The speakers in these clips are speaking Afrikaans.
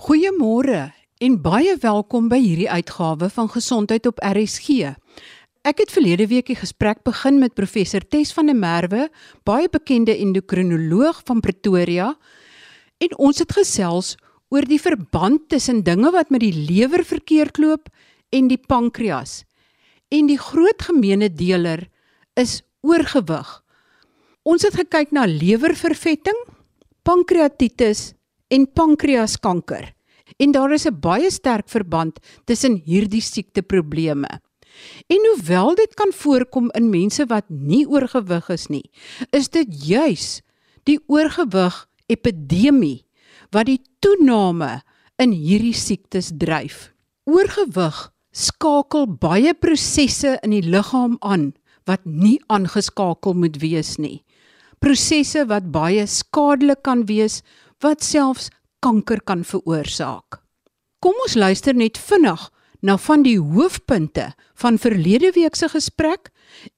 Goeiemôre en baie welkom by hierdie uitgawe van Gesondheid op RSG. Ek het verlede week die gesprek begin met professor Tes van der Merwe, baie bekende endokrinoloog van Pretoria, en ons het gesels oor die verband tussen dinge wat met die lewer verkeerd loop en die pankreas. En die groot gemeene deler is oorgewig. Ons het gekyk na lewervervetting, pankreatitis en pankreaskanker. En daar is 'n baie sterk verband tussen hierdie siekteprobleme. En hoewel dit kan voorkom in mense wat nie oorgewig is nie, is dit juis die oorgewig epidemie wat die toename in hierdie siektes dryf. Oorgewig skakel baie prosesse in die liggaam aan wat nie aangeskakel moet wees nie. Prosesse wat baie skadelik kan wees wat selfs kanker kan veroorsaak. Kom ons luister net vinnig na van die hoofpunte van verlede week se gesprek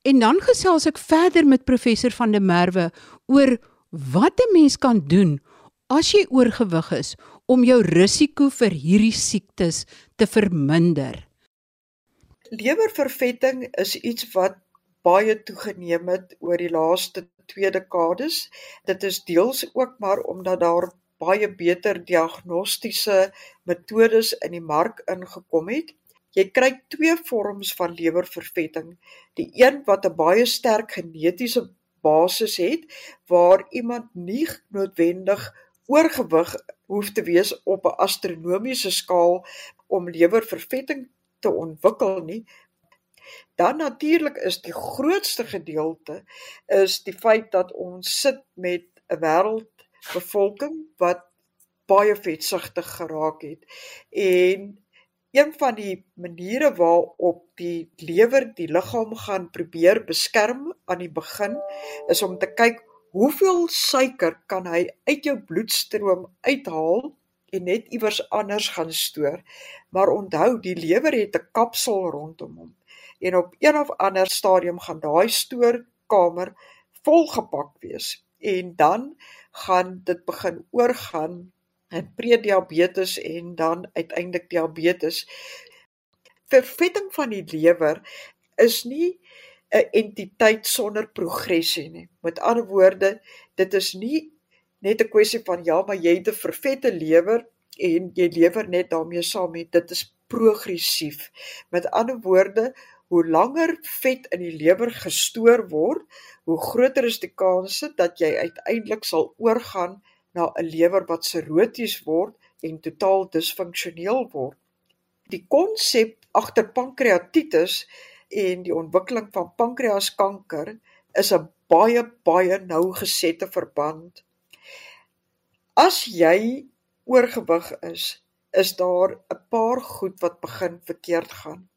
en dan gesels ek verder met professor van der Merwe oor wat 'n mens kan doen as jy oorgewig is om jou risiko vir hierdie siektes te verminder. Lewervervetting is iets wat baie toegeneem het oor die laaste 2 dekades. Dit is deels ook maar omdat daar baie beter diagnostiese metodes in die mark ingekom het. Jy kry twee vorms van lewervervetting. Die een wat 'n baie sterk genetiese basis het waar iemand nie noodwendig oorgewig hoef te wees op 'n astronomiese skaal om lewervervetting te ontwikkel nie. Dan natuurlik is die grootste gedeelte is die feit dat ons sit met 'n wêreld bevolking wat baie vetsigtig geraak het. En een van die maniere waarop die lewer die liggaam gaan probeer beskerm aan die begin is om te kyk hoeveel suiker kan hy uit jou bloedstroom uithaal en net iewers anders gaan stoor. Maar onthou, die lewer het 'n kapsel rondom hom. En op een of ander stadium gaan daai stoorkamer volgepak wees en dan gaan dit begin oorgaan in prediabetes en dan uiteindelik diabetes. Vervetting van die lewer is nie 'n entiteit sonder progressie nie. Met ander woorde, dit is nie net 'n kwessie van ja, maar jy het 'n vervette lewer en jy lewer net daarmee saam nie. Dit is progressief. Met ander woorde, hoe langer vet in die lewer gestoor word, hoe groter is die kanse dat jy uiteindelik sal oorgaan na 'n lewer wat siroties word en totaal disfunksioneel word. Die konsep agter pankreatitis en die ontwikkeling van pankreaskanker is 'n baie baie nou gesette verband. As jy oorgewig is, is daar 'n paar goed wat begin verkeerd gaan.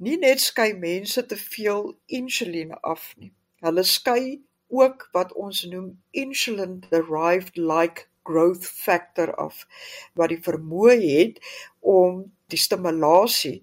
Nie net skei mense te veel insulien af nie. Hulle skei ook wat ons noem insulin derived like growth factor af wat die vermoë het om die stimulasie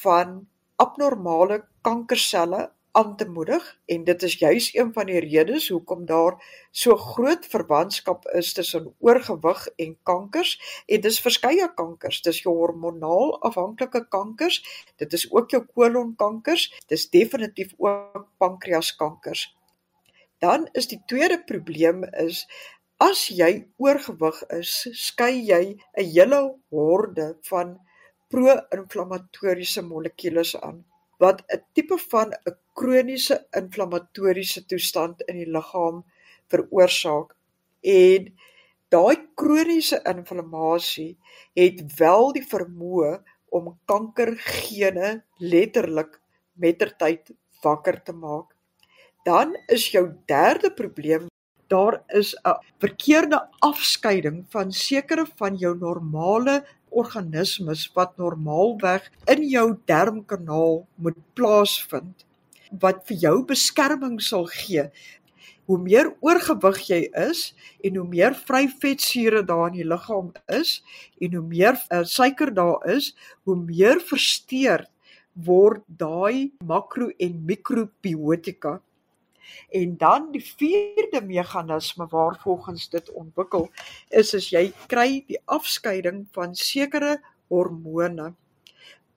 van abnormale kankerselle aan te moedig en dit is juis een van die redes hoekom daar so groot verwantskap is tussen oorgewig en kankers. En dis verskeie kankers. Dis jou hormonaal afhanklike kankers. Dit is ook jou kolonkankers. Dis definitief ook pankreaskankers. Dan is die tweede probleem is as jy oorgewig is skei jy 'n hele horde van pro-inflammatoriese molekules aan wat 'n tipe van 'n kroniese inflammatoriese toestand in die liggaam veroorsaak. En daai kroniese inflammasie het wel die vermoë om kankergene letterlik mettertyd wakker te maak. Dan is jou derde probleem daar is 'n verkeerde afskeiding van sekere van jou normale organismes wat normaalweg in jou darmkanaal moet plaasvind wat vir jou beskerming sal gee. Hoe meer oorgewig jy is en hoe meer vry vetsure daar in die liggaam is en hoe meer uh, suiker daar is, hoe meer versteur word daai makro en mikrobiotika. En dan die vierde meganisme waarvolgens dit ontwikkel is as jy kry die afskeiding van sekere hormone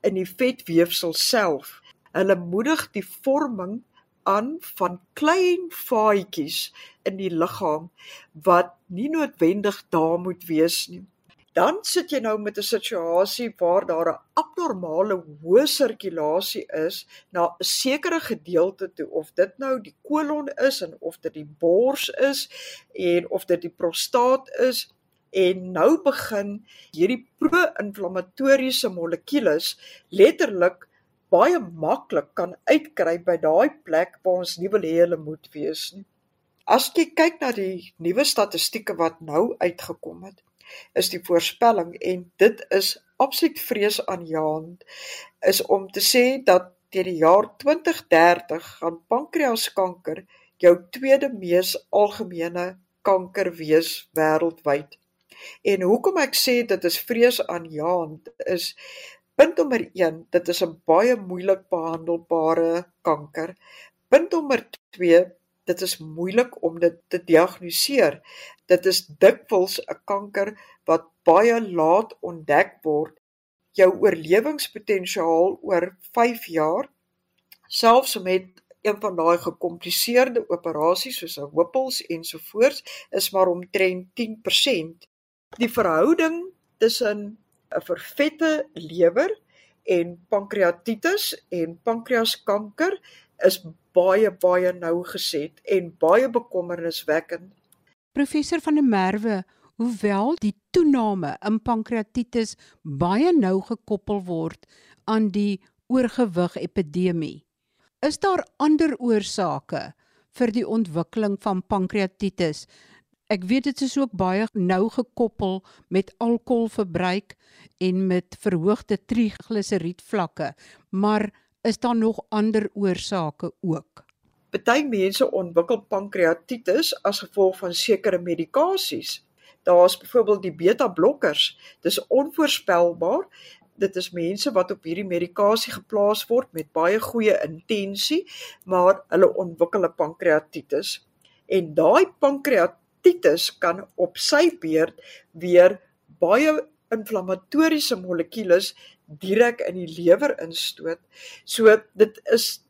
in die vetweefsel self. Hulle moedig die vorming aan van klein vaatjies in die liggaam wat nie noodwendig daar moet wees nie dan sit jy nou met 'n situasie waar daar 'n abnormale hoë sirkulasie is na 'n sekere gedeelte toe of dit nou die kolon is en of dit die bors is en of dit die prostaat is en nou begin hierdie pro-inflammatoriese molekules letterlik baie maklik kan uitkry by daai plek waar ons nie wil hê hulle moet wees nie. As jy kyk na die nuwe statistieke wat nou uitgekom het, is die voorspelling en dit is absoluut vreesaanjaend is om te sê dat teen die jaar 2030 gaan pankreaskanker jou tweede mees algemene kanker wees wêreldwyd. En hoekom ek sê dit is vreesaanjaend is punt nommer 1, dit is 'n baie moeilik behandelbare kanker. Punt nommer 2, dit is moeilik om dit te diagnoseer. Dit is dikwels 'n kanker wat baie laat ontdek word. Jou oorlewingspotensiaal oor 5 jaar selfs met een van daai gekompliseerde operasies soos 'n hoepels ensovoorts is maar omtrent 10%. Die verhouding tussen 'n vervette lewer en pankreatitis en pankreaskanker is baie baie nou geset en baie bekommerniswekkend. Professor van der Merwe, hoewel die toename in pankreatitis baie nou gekoppel word aan die oorgewig epidemie, is daar ander oorsake vir die ontwikkeling van pankreatitis? Ek weet dit is ook baie nou gekoppel met alkoholverbruik en met verhoogde trigliseriedvlakke, maar is daar nog ander oorsake ook. Party mense ontwikkel pankreatitis as gevolg van sekere medikasies. Daar's byvoorbeeld die beta-blokkers. Dis onvoorspelbaar. Dit is mense wat op hierdie medikasie geplaas word met baie goeie intensie, maar hulle ontwikkel 'n pankreatitis. En daai pankreatitis kan op sy beurt weer baie inflammatoriese molekules direk in die lewer instoot. So dit is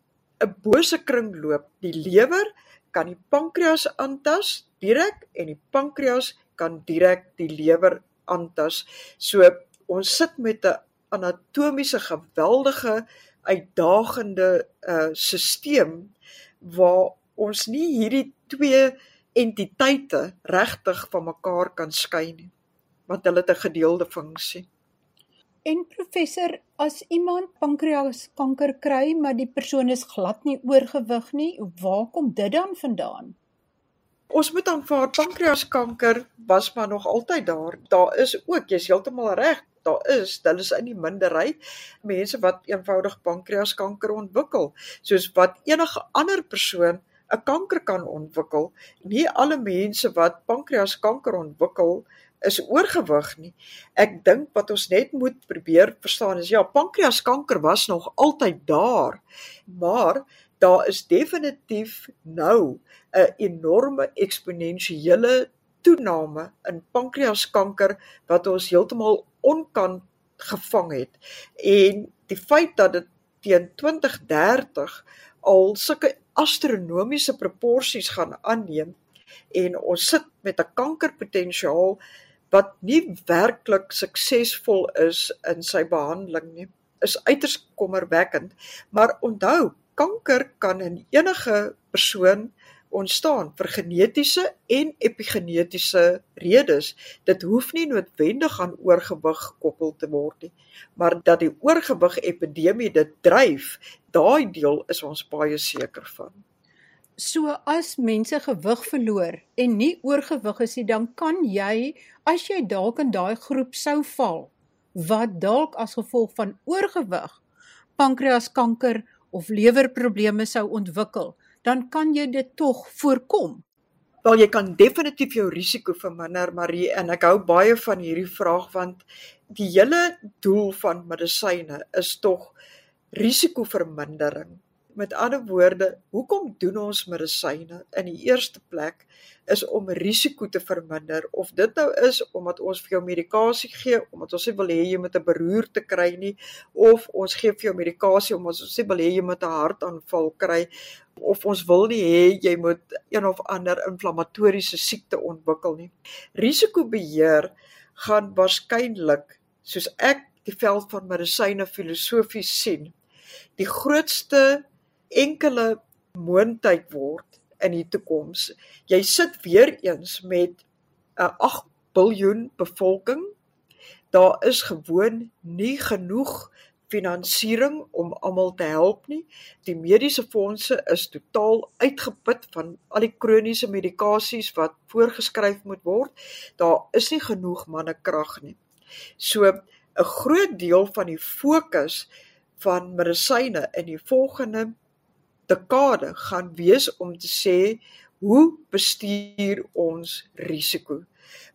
'n bose kringloop. Die lewer kan die pankreas aantas direk en die pankreas kan direk die lewer aantas. So ons sit met 'n anatomiese geweldige uitdagende uh stelsel waar ons nie hierdie twee entiteite regtig van mekaar kan skei nie want hulle het 'n gedeelde funksie. En professor, as iemand pankreaskanker kry, maar die persoon is glad nie oorgewig nie, waar kom dit dan vandaan? Ons moet aanvaar pankreaskanker was maar nog altyd daar. Daar is ook, jy's heeltemal reg, daar is, hulle is in die minderheid mense wat eenvoudig pankreaskanker ontwikkel, soos wat enige ander persoon 'n kanker kan ontwikkel. Nie alle mense wat pankreaskanker ontwikkel is oorgewig nie. Ek dink wat ons net moet probeer verstaan is ja, pankreaskanker was nog altyd daar, maar daar is definitief nou 'n enorme eksponensiële toename in pankreaskanker wat ons heeltemal onkant gevang het. En die feit dat dit teen 2030 al sulke astronomiese proporsies gaan aanneem en ons sit met 'n kankerpotensiaal wat nie werklik suksesvol is in sy behandeling nie, is uiters kommerwekkend. Maar onthou, kanker kan in enige persoon ontstaan vir genetiese en epigenetiese redes. Dit hoef nie noodwendig aan oorgewig gekoppel te word nie, maar dat die oorgewig epidemie dit dryf, daai deel is ons baie seker van. So as mense gewig verloor en nie oorgewig is nie, dan kan jy as jy dalk in daai groep sou val wat dalk as gevolg van oorgewig pankreaskanker of lewerprobleme sou ontwikkel, dan kan jy dit tog voorkom. Wel jy kan definitief jou risiko verminder, Marie, en ek hou baie van hierdie vraag want die hele doel van medisyne is tog risikovermindering Met ander woorde, hoekom doen ons medisyne? In die eerste plek is om risiko te verminder of dit nou is omdat ons vir jou medikasie gee omdat ons nie wil hê jy moet 'n beroerte kry nie of ons gee vir jou medikasie omdat ons nie wil hê jy moet 'n hartaanval kry of ons wil nie hê jy moet een of ander inflammatoriese siekte ontwikkel nie. Risikobeheer gaan waarskynlik soos ek die veld van medisyne filosofies sien, die grootste enkele moontlik word in die toekoms. Jy sit weer eens met 'n 8 biljoen bevolking. Daar is gewoon nie genoeg finansiering om almal te help nie. Die mediese fondse is totaal uitgeput van al die kroniese medikasies wat voorgeskryf moet word. Daar is nie genoeg mannekrag nie. So 'n groot deel van die fokus van medisyne in die volgende dekade gaan wees om te sê hoe bestuur ons risiko.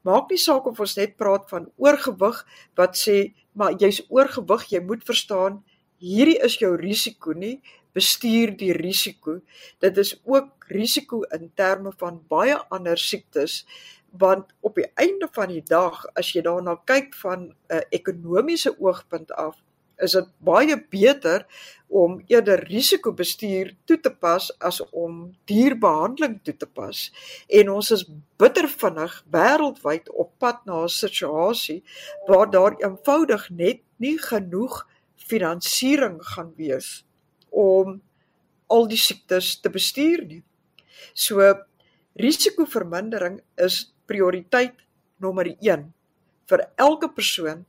Maak nie saak of ons net praat van oorgewig wat sê maar jy's oorgewig, jy moet verstaan hierdie is jou risiko nie, bestuur die risiko. Dit is ook risiko in terme van baie ander siektes want op die einde van die dag as jy daarna kyk van 'n ekonomiese oogpunt af is dit baie beter om eerder risikobestuur toe te pas as om dierbehandeling toe te pas. En ons is bitter vinnig wêreldwyd op pad na 'n situasie waar daar eenvoudig net nie genoeg finansiering gaan wees om al die siektes te bestuur nie. So risikovermindering is prioriteit nommer 1 vir elke persoon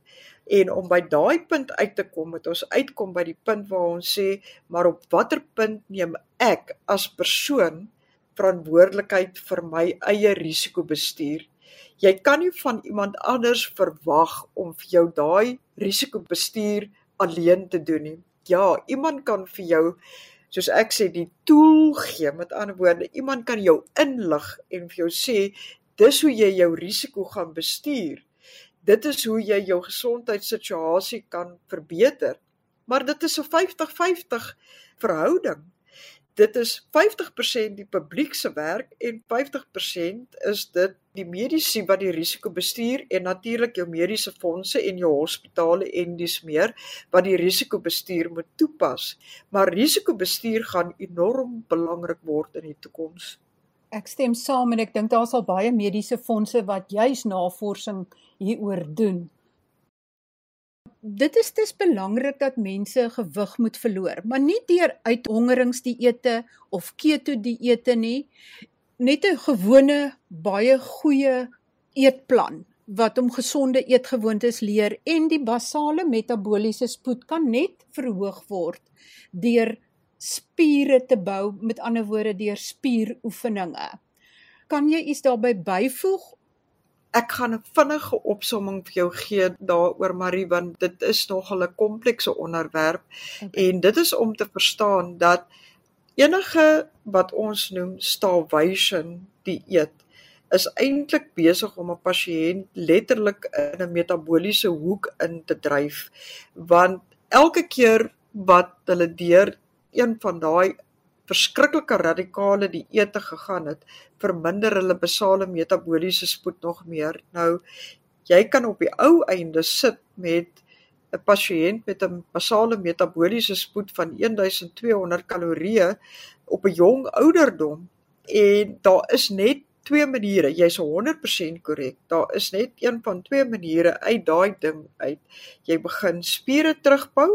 En om by daai punt uit te kom, moet ons uitkom by die punt waar ons sê, maar op watter punt neem ek as persoon verantwoordelikheid vir my eie risikobestuur? Jy kan nie van iemand anders verwag om vir jou daai risikobestuur alleen te doen nie. Ja, iemand kan vir jou soos ek sê die tool gee. Met ander woorde, iemand kan jou inlig en vir jou sê dis hoe jy jou risiko gaan bestuur dit is hoe jy jou gesondheidssituasie kan verbeter. Maar dit is 'n 50-50 verhouding. Dit is 50% die publiek se werk en 50% is dit die mediese wat die risiko bestuur en natuurlik jou mediese fondse en jou hospitale en dis meer wat die risiko bestuur moet toepas. Maar risiko bestuur gaan enorm belangrik word in die toekoms. Ek stem saam en ek dink daar sal baie mediese fondse wat juis navorsing hieroor doen. Dit is dis belangrik dat mense gewig moet verloor, maar nie deur uithongeringsdieete of keto-dieete nie, net 'n gewone baie goeie eetplan wat om gesonde eetgewoontes leer en die basale metabooliese spoed kan net verhoog word deur spiere te bou, met ander woorde deur spieroefeninge. Kan jy iets daarbey byvoeg? Ek gaan 'n vinnige opsomming vir jou gee daaroor Marie want dit is nogal 'n komplekse onderwerp okay. en dit is om te verstaan dat enige wat ons noem starvation dieet is eintlik besig om 'n pasiënt letterlik in 'n metabooliese hoek in te dryf want elke keer wat hulle deur een van daai verskriklike radikale dieete gegaan het, verminder hulle basale metabooliese spoed nog meer. Nou jy kan op die ou einde sit met 'n pasiënt met 'n basale metabooliese spoed van 1200 kalorieë op 'n jong ouderdom en daar is net twee maniere. Jy's 100% korrek. Daar is net een van twee maniere uit daai ding uit. Jy begin spiere terugbou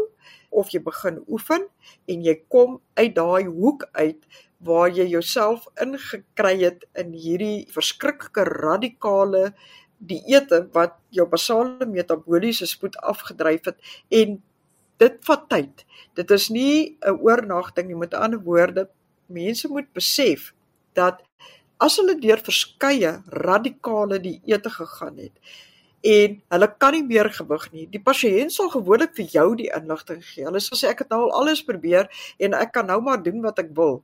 of jy begin oefen en jy kom uit daai hoek uit waar jy jouself ingekry het in hierdie verskriklike radikale dieete wat jou basale metabooliese spoed afgedryf het en dit vat tyd. Dit is nie 'n oornagting nie. Met ander woorde, mense moet besef dat as hulle deur verskeie radikale dieete gegaan het, en hulle kan nie meer gewig nie. Die pasiënt sal gewoonlik vir jou die inligting gee. Hulle sal sê ek het nou al alles probeer en ek kan nou maar doen wat ek wil.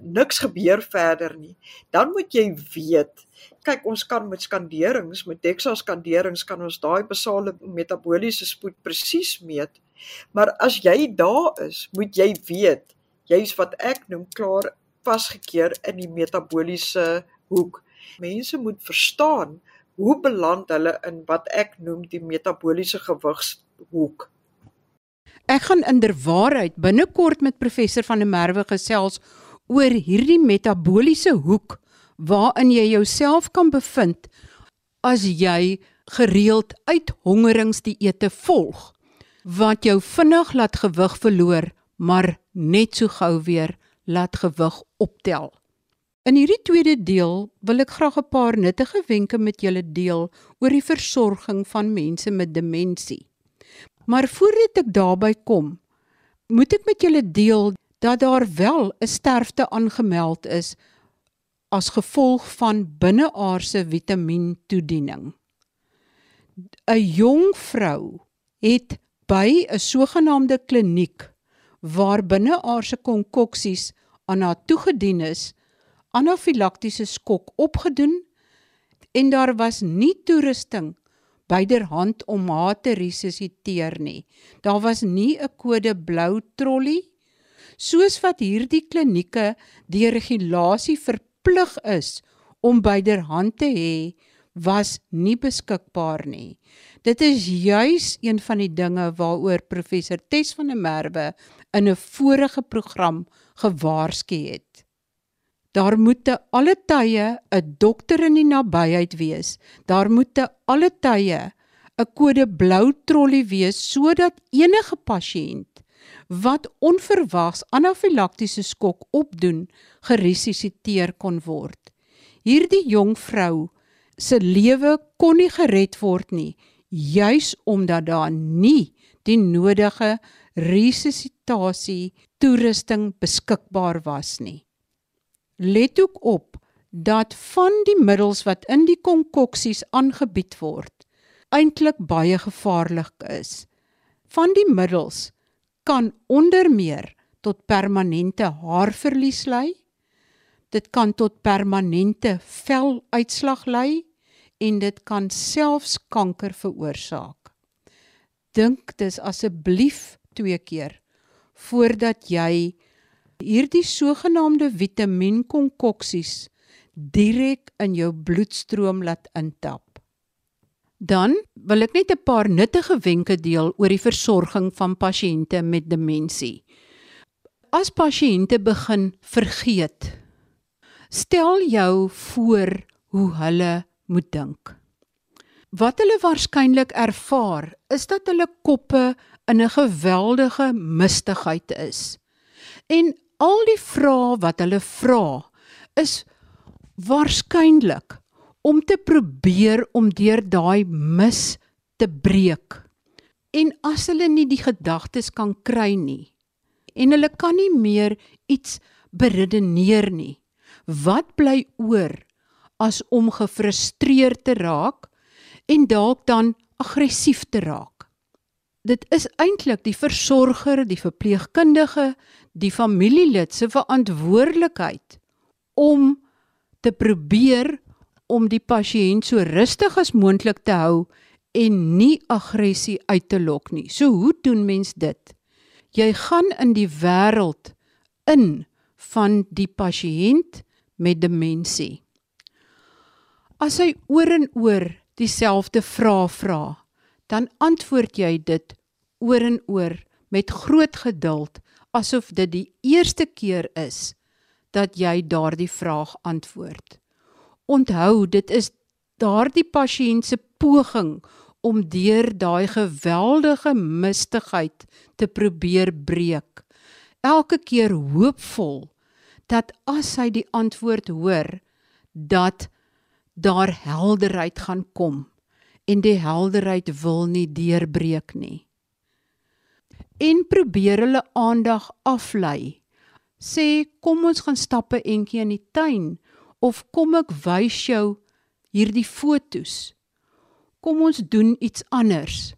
Niks gebeur verder nie. Dan moet jy weet. Kyk, ons kan met skanderings, met DEXA skanderings kan ons daai basale metabooliese spoed presies meet. Maar as jy daar is, moet jy weet juis wat ek noem klaar vasgekeer in die metabooliese hoek. Mense moet verstaan hoe beland hulle in wat ek noem die metabooliese gewigshoek. Ek gaan inderwaarheid binnekort met professor van der Merwe gesels oor hierdie metabooliese hoek waarin jy jouself kan bevind as jy gereeld uithongeringsdieete volg wat jou vinnig laat gewig verloor maar net so gou weer laat gewig optel. In hierdie tweede deel wil ek graag 'n paar nuttige wenke met julle deel oor die versorging van mense met demensie. Maar voordat ek daarby kom, moet ek met julle deel dat daar wel 'n sterfte aangemeld is as gevolg van binneaardse vitamientoediening. 'n Jong vrou het by 'n sogenaamde kliniek waar binneaardse konkoksies aan haar toegedien is, anafilaktiese skok opgedoen en daar was nie toerusting byderhand om haar te resusciteer nie. Daar was nie 'n kode blou trolly soos wat hierdie klinieke deur regulasie verplig is om byderhand te hê was nie beskikbaar nie. Dit is juis een van die dinge waaroor professor Tes van der Merwe in 'n vorige program gewaarsku het. Daar moet te alle tye 'n dokter in die nabyheid wees. Daar moet te alle tye 'n kode blou trolly wees sodat enige pasiënt wat onverwags anafilaktiese skok opdoen, geresusciteer kon word. Hierdie jong vrou se lewe kon nie gered word nie, juis omdat daar nie die nodige resuscitasie toerusting beskikbaar was nie let ook op dat van die middels wat in die konkoksies aangebied word eintlik baie gevaarlik is. Van die middels kan onder meer tot permanente haarverlies lei. Dit kan tot permanente veluitslag lei en dit kan selfs kanker veroorsaak. Dink dis asseblief twee keer voordat jy hierdie sogenaamde vitamienkonkoksies direk in jou bloedstroom laat intap. Dan wil ek net 'n paar nuttige wenke deel oor die versorging van pasiënte met demensie. As pasiënte begin vergeet, stel jou voor hoe hulle moet dink. Wat hulle waarskynlik ervaar, is dat hulle koppe in 'n geweldige mistigheid is. En al die vrae wat hulle vra is waarskynlik om te probeer om deur daai mis te breek. En as hulle nie die gedagtes kan kry nie en hulle kan nie meer iets beredeneer nie, wat bly oor as om gefrustreerd te raak en dalk dan aggressief te raak? Dit is eintlik die versorger, die verpleegkundige, die familielid se verantwoordelikheid om te probeer om die pasiënt so rustig as moontlik te hou en nie aggressie uit te lok nie. So hoe doen mens dit? Jy gaan in die wêreld in van die pasiënt met demensie. As hy oor en oor dieselfde vrae vra, dan antwoord jy dit oor en oor met groot geduld asof dit die eerste keer is dat jy daardie vraag antwoord. Onthou, dit is daardie pasiënt se poging om deur daai geweldige mistigheid te probeer breek. Elke keer hoopvol dat as hy die antwoord hoor, dat daar helderheid gaan kom en die helderheid wil nie deurbreek nie en probeer hulle aandag aflei. Sê kom ons gaan stappe entjie in die tuin of kom ek wys jou hierdie fotos. Kom ons doen iets anders.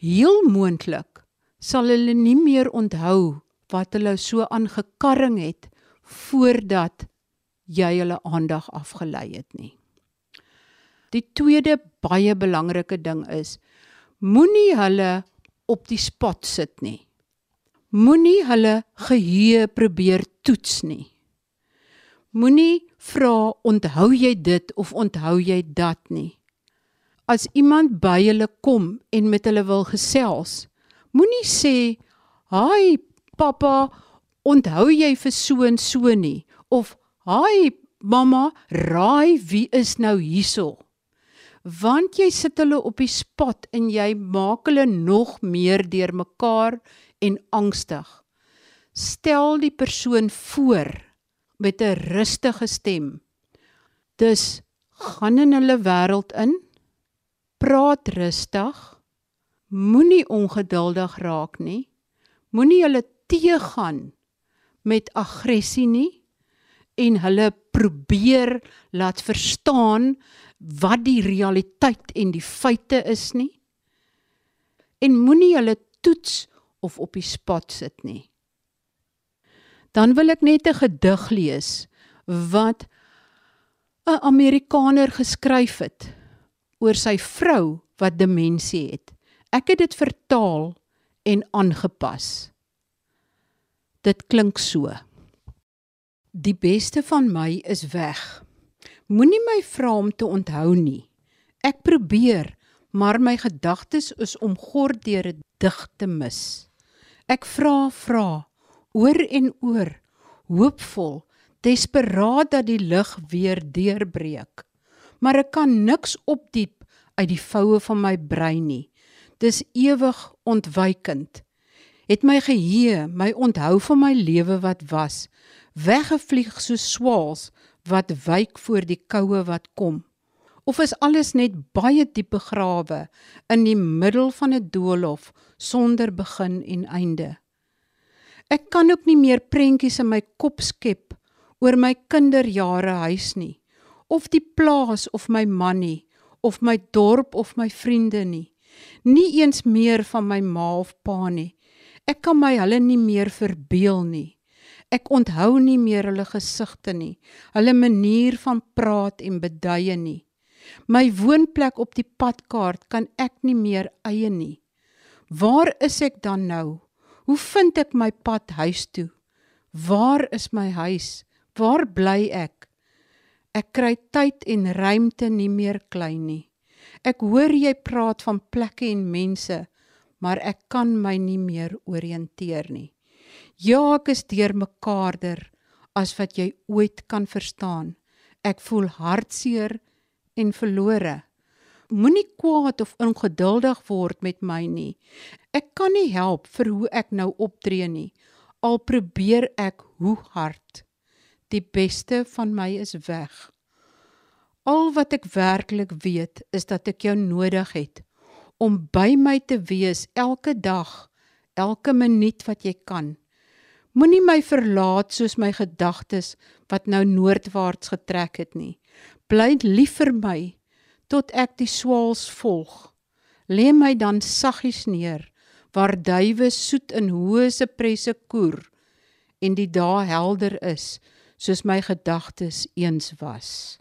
Heel moontlik sal hulle nie meer onthou wat hulle so aangekarring het voordat jy hulle aandag afgelei het nie. Die tweede baie belangrike ding is moenie hulle op die spot sit nie. Moenie hulle geheue probeer toets nie. Moenie vra onthou jy dit of onthou jy dat nie. As iemand by hulle kom en met hulle wil gesels, moenie sê, "Haai pappa, onthou jy vir so en so nie?" of "Haai mamma, raai wie is nou hierso?" Want jy sit hulle op die spot en jy maak hulle nog meer deurmekaar en angstig. Stel die persoon voor met 'n rustige stem. Dus gaan in hulle wêreld in. Praat rustig. Moenie ongeduldig raak nie. Moenie hulle teëgaan met aggressie nie en hulle probeer laat verstaan wat die realiteit en die feite is nie. En moenie hulle toets of op die spot sit nie dan wil ek net 'n gedig lees wat 'n Amerikaner geskryf het oor sy vrou wat demensie het. Ek het dit vertaal en aangepas. Dit klink so. Die beste van my is weg. Moenie my vra om te onthou nie. Ek probeer, maar my gedagtes is om gord deur 'n dig te mis. Ek vra, vra, oor en oor, hoopvol, desperaat dat die lig weer deurbreek. Maar ek kan niks opdiep uit die voue van my brein nie. Dis ewig ontwykend. Het my geheue, my onthou van my lewe wat was, weggevlieg so swaals wat wyk voor die koue wat kom. Of is alles net baie diep begrawe in die middel van 'n doolhof sonder begin en einde? Ek kan ook nie meer prentjies in my kop skep oor my kinderjare huis nie of die plaas of my man nie of my dorp of my vriende nie nie eens meer van my ma of pa nie ek kan my hulle nie meer verbeel nie ek onthou nie meer hulle gesigte nie hulle manier van praat en beduie nie my woonplek op die padkaart kan ek nie meer eie nie waar is ek dan nou Hoe vind ek my pad huis toe? Waar is my huis? Waar bly ek? Ek kry tyd en ruimte nie meer klein nie. Ek hoor jy praat van plekke en mense, maar ek kan my nie meer orienteer nie. Ja, ek is deurmekaarder as wat jy ooit kan verstaan. Ek voel hartseer en verlore. Moenie kwaad of ongeduldig word met my nie. Ek kan nie help vir hoe ek nou optree nie. Al probeer ek hoe hard. Die beste van my is weg. Al wat ek werklik weet is dat ek jou nodig het om by my te wees elke dag, elke minuut wat jy kan. Moenie my verlaat soos my gedagtes wat nou noordwaarts getrek het nie. Bly lief vir my tot ek die swaals volg. Lê my dan saggies neer waar duwe soet in hoë se presse koer en die dae helder is soos my gedagtes eens was.